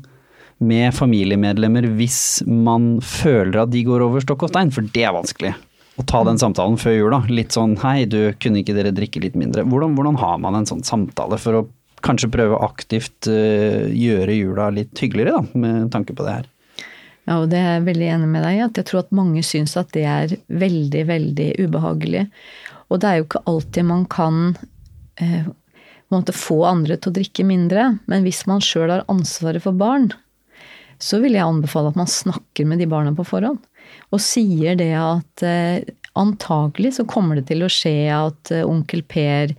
med familiemedlemmer hvis man føler at de går over stokk og stein? For det er vanskelig. Å ta den samtalen før jul, da. Litt sånn hei, du, kunne ikke dere drikke litt mindre? Hvordan, hvordan har man en sånn samtale for å kanskje prøve aktivt uh, gjøre jula litt hyggeligere, da, med tanke på det her. Ja, og det er jeg veldig enig med deg i. At jeg tror at mange syns at det er veldig, veldig ubehagelig. Og det er jo ikke alltid man kan eh, måte få andre til å drikke mindre. Men hvis man sjøl har ansvaret for barn, så vil jeg anbefale at man snakker med de barna på forhånd. Og sier det at eh, antagelig så kommer det til å skje at eh, onkel Per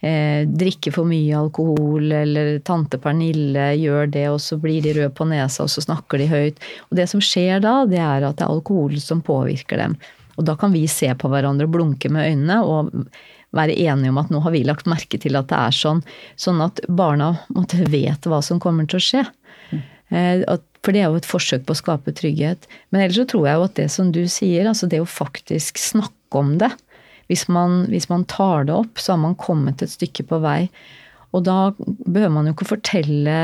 eh, drikke for mye alkohol, eller tante Pernille gjør det, og så blir de røde på nesa, og så snakker de høyt. Og det som skjer da, det er at det er alkohol som påvirker dem. Og da kan vi se på hverandre og blunke med øynene og være enige om at nå har vi lagt merke til at det er sånn. Sånn at barna måtte vet hva som kommer til å skje. Eh, for det er jo et forsøk på å skape trygghet. Men ellers så tror jeg jo at det som du sier, altså det å faktisk snakke om det, hvis man, hvis man tar det opp, så har man kommet et stykke på vei. Og da behøver man jo ikke fortelle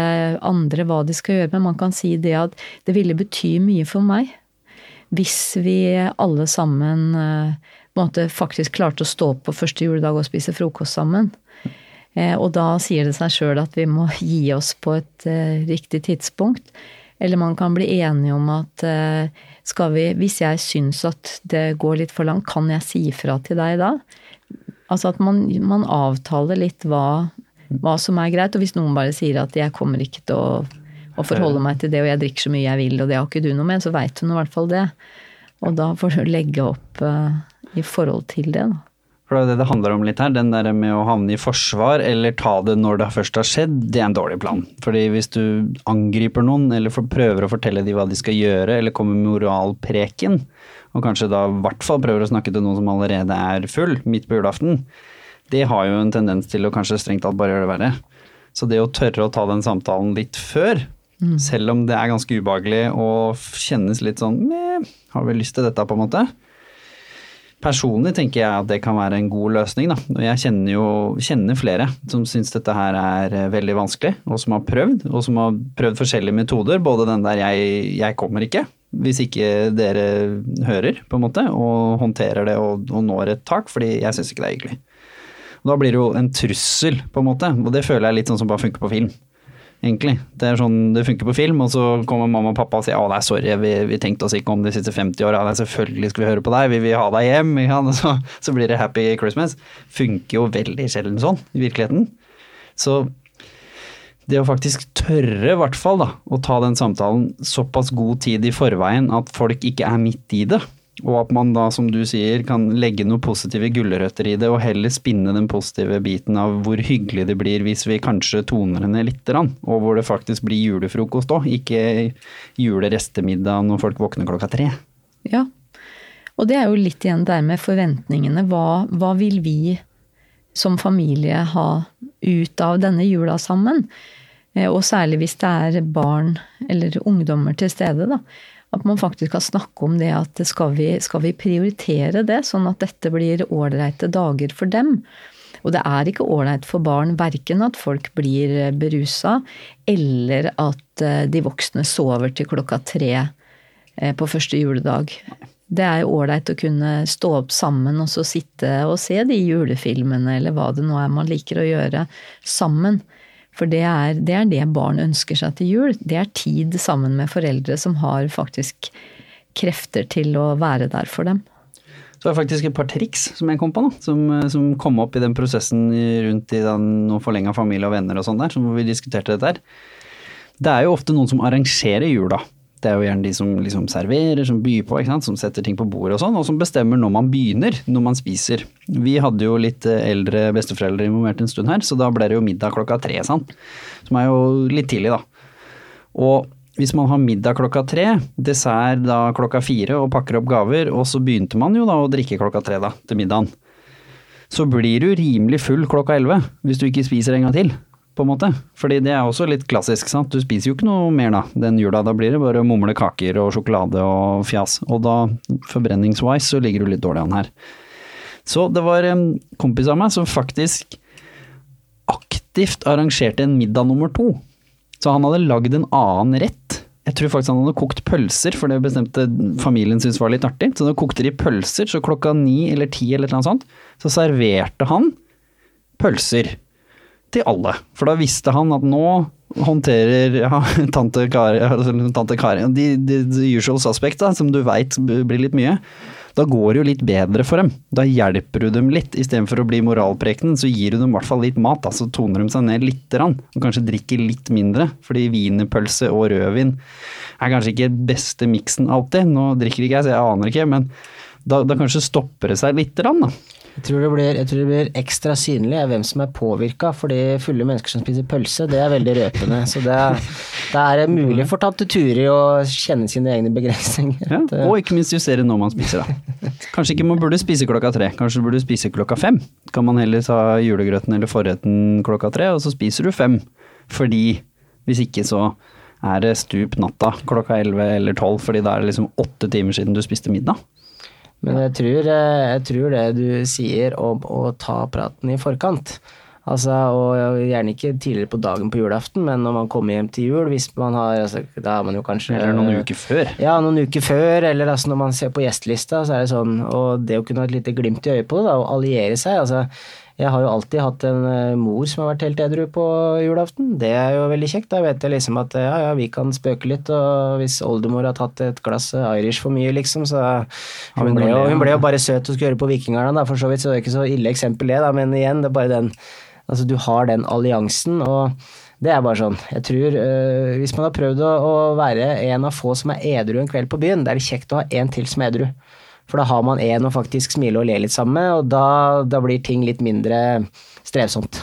andre hva de skal gjøre, men man kan si det at det ville bety mye for meg hvis vi alle sammen eh, måte faktisk klarte å stå opp på første juledag og spise frokost sammen. Eh, og da sier det seg sjøl at vi må gi oss på et eh, riktig tidspunkt. Eller man kan bli enige om at skal vi, hvis jeg syns at det går litt for langt, kan jeg si fra til deg da? Altså at man, man avtaler litt hva, hva, som er greit. Og hvis noen bare sier at jeg kommer ikke til å, å, forholde meg til det, og jeg drikker så mye jeg vil, og det har ikke du noe med, så veit hun i hvert fall det. Og da får du legge opp uh, i forhold til det, da. For det er det det handler om litt her. Den der med å havne i forsvar eller ta det når det først har skjedd, det er en dårlig plan. Fordi hvis du angriper noen eller prøver å fortelle dem hva de skal gjøre, eller kommer med moralpreken, og kanskje da i hvert fall prøver å snakke til noen som allerede er full midt på julaften, det har jo en tendens til å kanskje strengt tatt bare gjøre det verre. Så det å tørre å ta den samtalen litt før, mm. selv om det er ganske ubehagelig og kjennes litt sånn har vi lyst til dette, på en måte? Personlig tenker jeg at det kan være en god løsning. Da. Jeg kjenner jo kjenner flere som syns dette her er eh, veldig vanskelig, og som har prøvd. Og som har prøvd forskjellige metoder. Både den der jeg, jeg kommer ikke, hvis ikke dere hører, på en måte, og håndterer det og, og når et tak, fordi jeg syns ikke det er hyggelig. Da blir det jo en trussel, på en måte. Og det føler jeg litt sånn som bare funker på film. Egentlig. Det er sånn det funker på film, og så kommer mamma og pappa og sier å nei, sorry, vi, vi tenkte oss ikke om de siste 50 åra, selvfølgelig skal vi høre på deg, vi vil ha deg hjem, ja, så, så blir det happy Christmas. Funker jo veldig sjelden sånn i virkeligheten. Så det å faktisk tørre, i hvert fall, da, å ta den samtalen såpass god tid i forveien at folk ikke er midt i det, og at man da, som du sier, kan legge noen positive gulrøtter i det, og heller spinne den positive biten av hvor hyggelig det blir hvis vi kanskje toner lite grann, og hvor det faktisk blir julefrokost òg, ikke julerestemiddag når folk våkner klokka tre. Ja, og det er jo litt igjen der med forventningene. Hva, hva vil vi som familie ha ut av denne jula sammen? Eh, og særlig hvis det er barn eller ungdommer til stede, da. At man faktisk kan snakke om det at skal vi, skal vi prioritere det, sånn at dette blir ålreite dager for dem. Og det er ikke ålreit for barn verken at folk blir berusa, eller at eh, de voksne sover til klokka tre eh, på første juledag. Det er ålreit å kunne stå opp sammen og så sitte og se de julefilmene, eller hva det nå er man liker å gjøre, sammen. For det er, det er, det barn ønsker seg til jul. Det er tid sammen med foreldre som har faktisk krefter til å være der for dem. Så det er faktisk et par triks som jeg kom på da, som, som kom opp i den prosessen rundt i den forlenga familie og venner og sånn der, som vi diskuterte dette her. Det er jo ofte noen som arrangerer jula. Det er jo gjerne de som liksom serverer, som byr på, som setter ting på bordet og sånn, og som bestemmer når man begynner, når man spiser. Vi hadde jo litt eh, eldre besteforeldre involvert en stund her, så da ble det jo middag klokka tre, sant. Som er jo litt tidlig, da. Og hvis man har middag klokka tre, dessert da klokka fire og pakker opp gaver, og så begynte man jo da å drikke klokka tre da, til middagen, så blir du rimelig full klokka elleve hvis du ikke spiser en gang til på en måte. Fordi det er også litt klassisk, sant. Du spiser jo ikke noe mer da den jula. Da blir det bare mumle kaker og sjokolade og fjas. Og da, forbrenningswise, så ligger du litt dårlig an her. Så det var en kompis av meg som faktisk aktivt arrangerte en middag nummer to. Så han hadde lagd en annen rett. Jeg tror faktisk han hadde kokt pølser, for det bestemte familien syntes var litt artig. Så da kokte de pølser, så klokka ni eller ti eller noe sånt, så serverte han pølser til alle. For da visste han at nå håndterer ja, tante Kari, tante Kari de, de, usual suspect, da, som du veit blir litt mye. Da går det jo litt bedre for dem. Da hjelper du dem litt. Istedenfor å bli moralprekenen, så gir du dem i hvert fall litt mat. Da, så toner de seg ned lite grann. Og kanskje drikker litt mindre. Fordi wienerpølse og rødvin er kanskje ikke beste miksen alltid. Nå drikker ikke jeg, så jeg aner ikke. Men da, da kanskje stopper det seg lite grann, da. Jeg tror, det blir, tror det blir ekstra synlig hvem som er påvirka, fordi fulle mennesker som spiser pølse, det er veldig røpende. Så det, det er mulig for tante Turi å kjenne sine egne begrensninger. Ja, og ikke minst justere når man spiser, da. Kanskje ikke man burde spise klokka tre, kanskje du burde spise klokka fem. Kan man heller ta julegrøten eller forretten klokka tre, og så spiser du fem. Fordi hvis ikke så er det stup natta klokka elleve eller tolv, fordi da er det liksom åtte timer siden du spiste middag. Men jeg tror, eh, jeg tror, det du sier om å ta praten i forkant Altså, og Gjerne ikke tidligere på dagen på julaften, men når man kommer hjem til jul hvis man har, altså, Da er man jo kanskje Eller noen uker før. Ja, noen uker før. Eller altså, når man ser på gjestelista, så er det sånn Og det å kunne ha et lite glimt i øyet på det, da, og alliere seg altså jeg har jo alltid hatt en eh, mor som har vært helt edru på julaften. Det er jo veldig kjekt. Da vet jeg liksom at ja, ja, vi kan spøke litt, og hvis oldemor har tatt et glass Irish for mye, liksom, så Hun ble jo, hun ble jo bare søt og skulle høre på Vikingerne, da, for så vidt, så det er ikke så ille eksempel det, da, men igjen, det er bare den Altså, du har den alliansen, og det er bare sånn. Jeg tror øh, Hvis man har prøvd å, å, være en av få som er edru en kveld på byen, det er det kjekt å ha en til som er edru. For da har man en å faktisk smile og le litt sammen med, og da, da blir ting litt mindre strevsomt.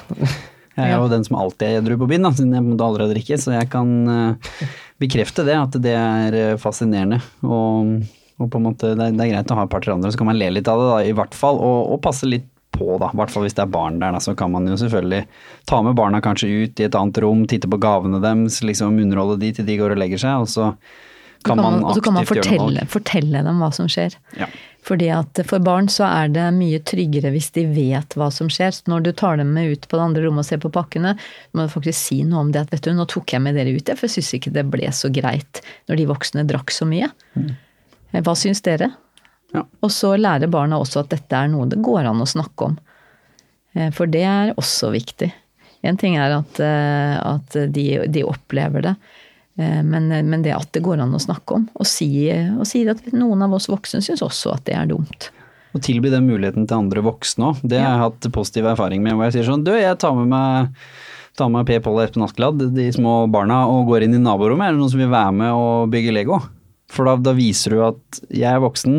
Jeg er jo den som alltid er edru på byen, da, siden jeg måtte allerede drikke, så jeg kan uh, bekrefte det, at det er eh, fascinerende. Og, og på en måte, det er, det er, greit å ha et par til andre, så kan man le litt av det, da, i hvert fall. Og, og passe litt på, da. I hvert fall hvis det er barn der, da, så kan man jo selvfølgelig ta med barna kanskje ut i et annet rom, titte på gavene deres, liksom underholde de til de går og legger seg, og så kan man, man, og så kan man fortelle, fortelle, dem hva som skjer. Ja. Fordi at For barn så er det mye tryggere hvis de vet hva som skjer. Så når du tar dem med ut på det andre rommet og ser på pakkene, må du faktisk si noe om det. at vet du, nå tok jeg med dere ut, for jeg syns ikke det ble så greit når de voksne drakk så mye. Mm. Hva syns dere? Ja. Og så lærer barna også at dette er noe det går an å snakke om. Eh, For det er også viktig. En ting er at, eh, at de, de opplever det, eh, men, men det at det går an å snakke om. Og si, og si at noen av oss voksne syns også at det er dumt. Å tilby den muligheten til andre voksne òg, det har jeg hatt positiv erfaring med. Hvor jeg sier sånn, du jeg tar med meg tar med Per Pål og Espen Askeladd, de små barna, og går inn i naborommet. Er det noen som vil være med og bygge Lego? For da, da viser du at jeg er voksen,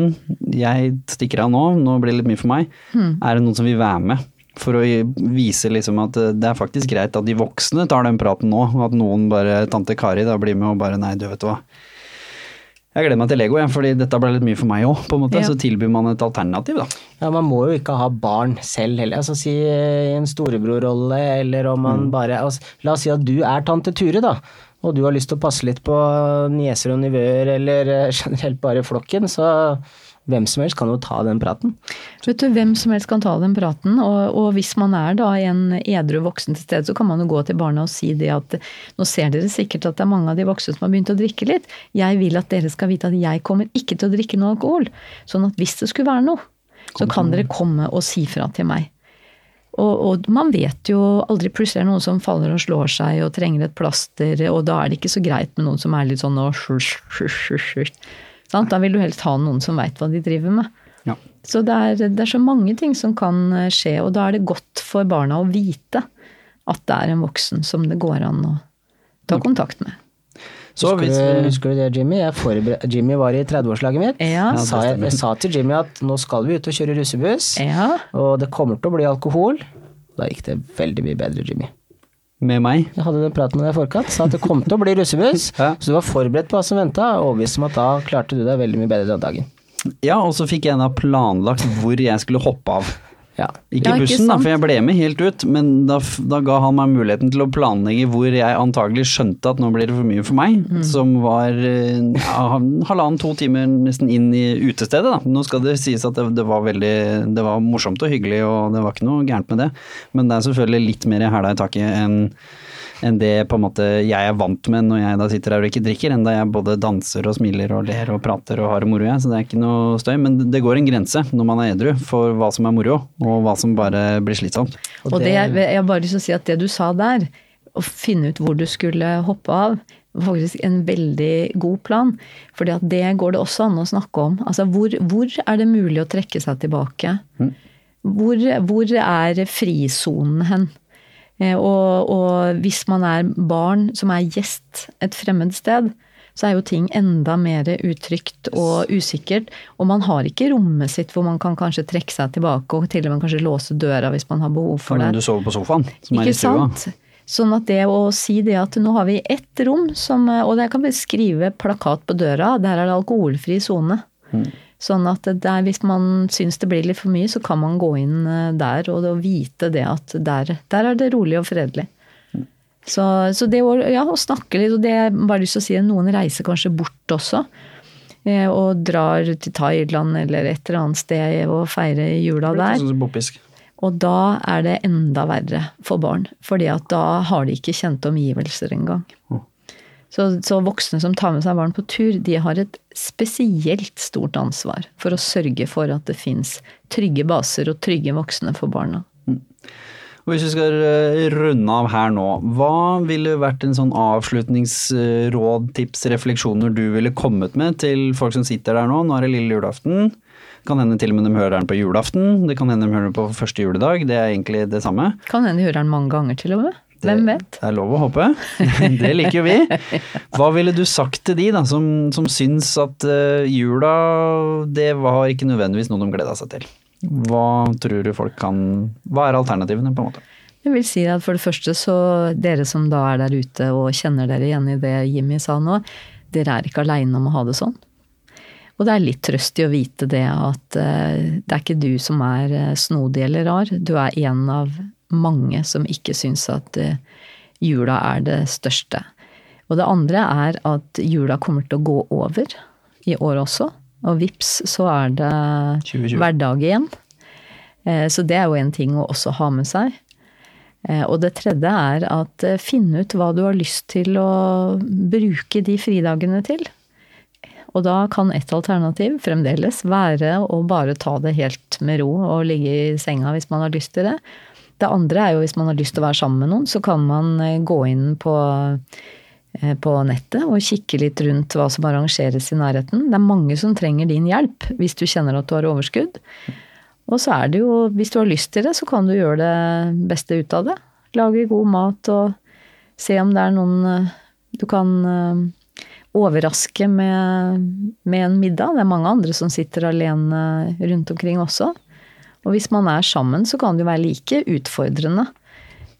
jeg stikker av nå, nå blir det litt mye for meg. Er det noen som vil være med? For å vise liksom at eh, det er faktisk greit at de voksne tar den praten nå, og at noen bare, tante Kari da blir med og bare nei, du vet hva. Jeg gleder meg til Lego, ja, fordi dette ble litt mye for meg òg, på en måte. Ja. Så tilbyr man et alternativ, da. Ja, Man må jo ikke ha barn selv heller. Altså Si eh, en storebrorrolle, eller om man bare altså, La oss si at du er tante Ture, da. Og du har lyst til å passe litt på nieser og nivøer, eller eh, generelt bare flokken. Så hvem som helst kan jo ta den praten. Vet du, Hvem som helst kan ta den praten, og, og hvis man er da en edru voksen til stede, så kan man jo gå til barna og si det at nå ser dere sikkert at det er mange av de voksne som har begynt å drikke litt. Jeg vil at dere skal vite at jeg kommer ikke til å drikke noe alkohol. Sånn at hvis det skulle være noe, så kan dere komme og si fra til meg. Og, og man vet jo aldri plutselig er det noen som faller og slår seg og trenger et plaster, og da er det ikke så greit med noen som er litt sånn og Sant? Da vil du helst ha noen som veit hva de driver med. Ja. Så det er, det er så mange ting som kan eh, skje, og da er det godt for barna å vite at det er en voksen som det går an å ta kontakt med. Så husker, hvis du, husker du det, Jimmy? Jeg Jimmy var i 30-årslaget mitt. Ja, sa jeg, jeg sa til Jimmy at nå skal vi ut og kjøre russebuss, Ja, og det kommer til å bli alkohol. Da gikk det veldig mye bedre, Jimmy. Med meg Jeg hadde den praten med deg i forkant, sa at det kom til å bli russebuss, Ja. så du var forberedt på hva som venta, og overbevist om at da klarte du deg veldig mye bedre den dagen. Ja, og så fikk jeg da planlagt hvor jeg skulle hoppe av. Ja. Ikke i ikke bussen, da, for jeg ble med helt ut, men da, da ga han meg muligheten til å planlegge hvor jeg antagelig skjønte at nå blir det for mye for meg, Mm. som var eh, ja, halvannen-to timer nesten inn i utestedet. Da. Nå skal det sies at det, det var veldig det var morsomt og hyggelig, og det var ikke noe gærent med det, men det er selvfølgelig litt mer hæla i taket enn enn det på en måte jeg er vant med når jeg da sitter her og ikke drikker, enn da jeg både danser og smiler og ler og prater og har det moro, jeg. Så det er ikke noe støy. Men det går en grense når man er edru for hva som er moro, og hva som bare blir slitsomt. og det, jeg har bare lyst til å si at det du sa der, å finne ut hvor du skulle hoppe av, var faktisk en veldig god plan. For det går det også an å snakke om. Altså hvor, hvor er det mulig å trekke seg tilbake? Hvor, hvor er frisonen hen? Eh, Og, og hvis man er barn som er gjest et fremmed sted, så er jo ting enda mer utrygt og usikkert. Og man har ikke rommet sitt hvor man kan kanskje trekke seg tilbake og til og med kanskje låse døra hvis man har behov for Når det. du sover på sofaen, som er i stua. sant? Sånn at det å si det at nå har vi ett rom som Og jeg kan bare skrive plakat på døra, der er det alkoholfri sone. Sånn at der, hvis man syns det blir litt for mye, så kan man gå inn eh, der og, vite det at der, der er det rolig og fredelig. Så, så det å, ja, å snakke litt, og det jeg bare lyst til å si noen reiser kanskje bort også. eh, Og drar til Thailand eller et eller annet sted og feirer jula der. Sånn. Og da er det enda verre for barn, fordi at da har de ikke kjente omgivelser engang. Så, så voksne som tar med seg barn på tur, de har et spesielt stort ansvar for å sørge for at det fins trygge baser og trygge voksne for barna. Og hvis vi skal eh, runde av her nå, hva ville vært en sånn avslutningsråd, tips, refleksjoner du ville kommet med til folk som sitter der nå? Nå er det lille julaften. Kan hende til og med de hører den på julaften. Det kan hende de hører den på første juledag. Det er egentlig det samme. Kan hende de hører den mange ganger til og med. Hvem vet? Det er lov å håpe. Det liker jo vi. Hva ville du sagt til de da, som, som syns at uh, jula, det var ikke nødvendigvis noe de gleda seg til? Hva tror du folk kan Hva er alternativene, på en måte? Jeg vil si at for det første så dere som da er der ute og kjenner dere igjen i det Jimmy sa nå, dere er ikke aleine om å ha det sånn. Og det er litt trøst i å vite det at eh, det er ikke du som er eh, snodig eller rar. Du er en av mange som ikke syns at eh, jula er det største. Og det andre er at jula kommer til å gå over i år også. Og vips, så er det 2020. hverdag igjen. Eh, Så det er jo en ting å også ha med seg. Eh, Og det tredje er at finn ut hva du har lyst til å bruke de fridagene til. Og da kan et alternativ fremdeles være å bare ta det helt med ro og ligge i senga hvis man har lyst til det. Det andre er jo hvis man har lyst til å være sammen med noen, så kan man eh, gå inn på, eh, på nettet og kikke litt rundt hva som arrangeres i nærheten. Det er mange som trenger din hjelp hvis du kjenner at du har overskudd. Og så er det jo, hvis du har lyst til det, så kan du gjøre det beste ut av det. Lage god mat og se om det er noen eh, du kan overraske med, med en middag. Det er mange andre som sitter alene rundt omkring også. Og hvis man er sammen, så kan det jo være like utfordrende.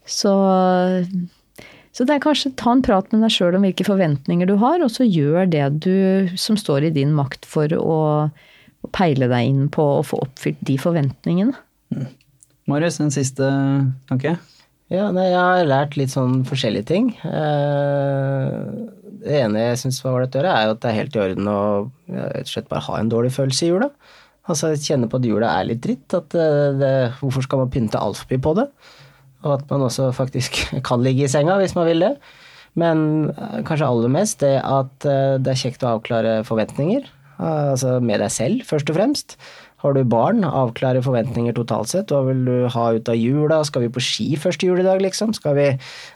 Så, så det er kanskje ta en prat med deg sjøl om hvilke forventninger du har, og så gjør det du som står i din makt for å, å peile deg inn på å få oppfylt de forventningene. Mm. Marius, en siste tanke? Ja, nei, jeg har lært litt sånn forskjellige ting. Eh, det ene jeg syns var ålreit å gjøre, er jo at det er helt i orden å rett og slett bare ha en dårlig følelse i jula. Altså kjenne på at jula er litt dritt. At eh, det, hvorfor skal man pynte altfor mye på det? Og at man også faktisk kan ligge i senga hvis man vil det. Men eh, kanskje aller mest det at eh, det er kjekt å avklare forventninger. Altså med deg selv, først og fremst. Har du barn, avklare forventninger totalt sett. Hva vil du ha ut av jula? Skal vi på ski første juledag, liksom? Skal vi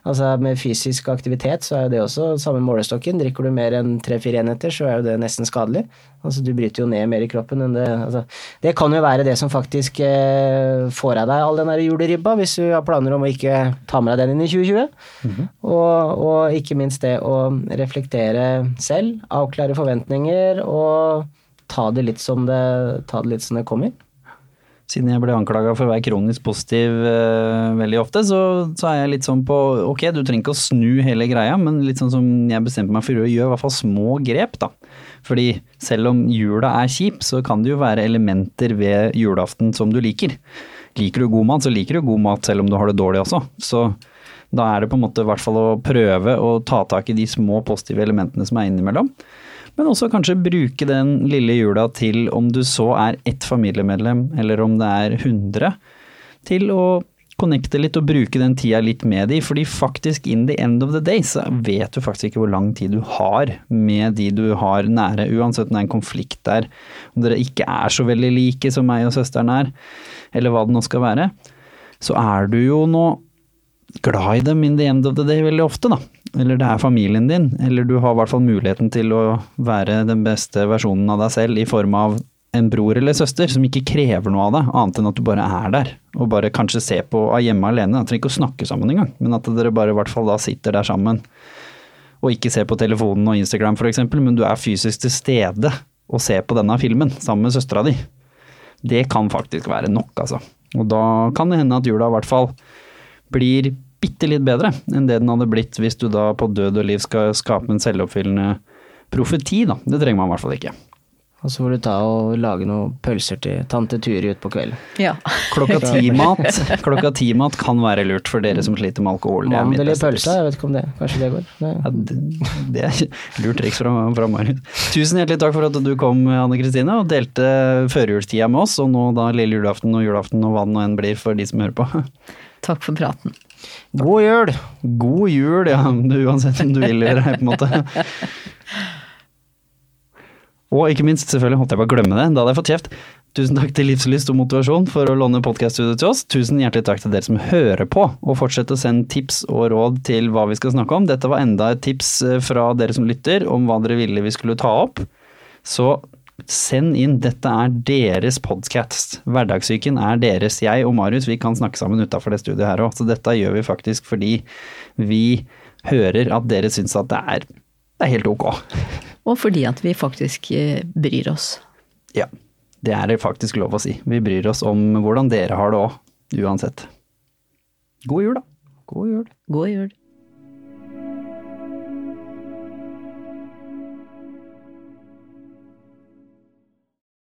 Altså med fysisk aktivitet så er jo det også samme målestokken. Drikker du mer enn tre-fire enheter, så er jo det nesten skadelig. Altså du bryter jo ned mer i kroppen enn det altså, Det kan jo være det som faktisk eh, får av deg all den der juleribba, hvis du har planer om å ikke ta med deg den inn i 2020. Mm -hmm. og, og ikke minst det å reflektere selv, avklare forventninger og ta det litt som det, det, som det kommer. Siden jeg ble anklaga for å være kronisk positiv uh, veldig ofte, så, så, er jeg litt sånn på ok, du trenger ikke å snu hele greia, men litt sånn som jeg bestemte meg for å gjøre, i hvert fall små grep, da. Fordi selv om jula er kjip, så kan det jo være elementer ved julaften som du liker. Liker du god mat, så liker du god mat selv om du har det dårlig også. Så da er det på en måte i hvert fall å prøve å ta tak i de små positive elementene som er innimellom. Men også kanskje bruke den lille jula til, om du så er ett familiemedlem, eller om det er 100, til å connecte litt og bruke den tida litt med de, fordi faktisk in the end of the day så vet du faktisk ikke hvor lang tid du har med de du har nære, uansett om det er en konflikt der, om dere ikke er så veldig like som meg og søsteren er, eller hva det nå skal være, så er du jo nå glad i dem in the end of the day veldig ofte, da. Eller det er familien din, eller du har i hvert fall muligheten til å være den beste versjonen av deg selv i form av en bror eller søster som ikke krever noe av deg, annet enn at du bare er der. Og bare kanskje ser på av hjemme alene. Trenger ikke å snakke sammen engang, men at dere bare i hvert fall da sitter der sammen. Og ikke ser på telefonen og Instagram f.eks., men du er fysisk til stede og ser på denne filmen sammen med søstera di. Det kan faktisk være nok, altså. Og da kan det hende at jula i hvert fall blir bitte litt bedre enn det den hadde blitt hvis du da på død og liv skal skape en selvoppfyllende profeti, da. Det trenger man i hvert fall ikke. Og så får du ta og lage noen pølser til tante Turi utpå kvelden. Ja. Klokka ti-mat Klokka ti-mat kan være lurt for dere som sliter med alkohol. Mandel i pølsa, jeg vet ikke om det Kanskje det går? Det, ja, det, det er lurt triks fra, fra Marius. Tusen hjertelig takk for at du kom, Anne Kristine, og delte førjulstida med oss, og nå da lille julaften og julaften og hva det nå enn blir for de som hører på. Takk for praten. God jul! God jul, ja. Uansett om du vil gjøre det, på en måte. Og ikke minst, selvfølgelig holdt jeg på å glemme det, da hadde jeg fått kjeft. Tusen takk til Livslyst og Motivasjon for å låne podkaststudioet til oss. Tusen hjertelig takk til dere som hører på, og fortsett å sende tips og råd til hva vi skal snakke om. Dette var enda et tips eh, fra dere som lytter om hva dere ville vi skulle ta opp. Så Send inn, dette er deres podkast. Hverdagssyken er deres. Jeg og Marius vi kan snakke sammen utafor det studioet her òg, så dette gjør vi faktisk fordi vi hører at dere syns at det er, det er helt ok. Og fordi at vi faktisk eh, bryr oss. Ja, det er det faktisk lov å si. Vi bryr oss om hvordan dere har det òg, uansett. God jul, da. God jul. God jul.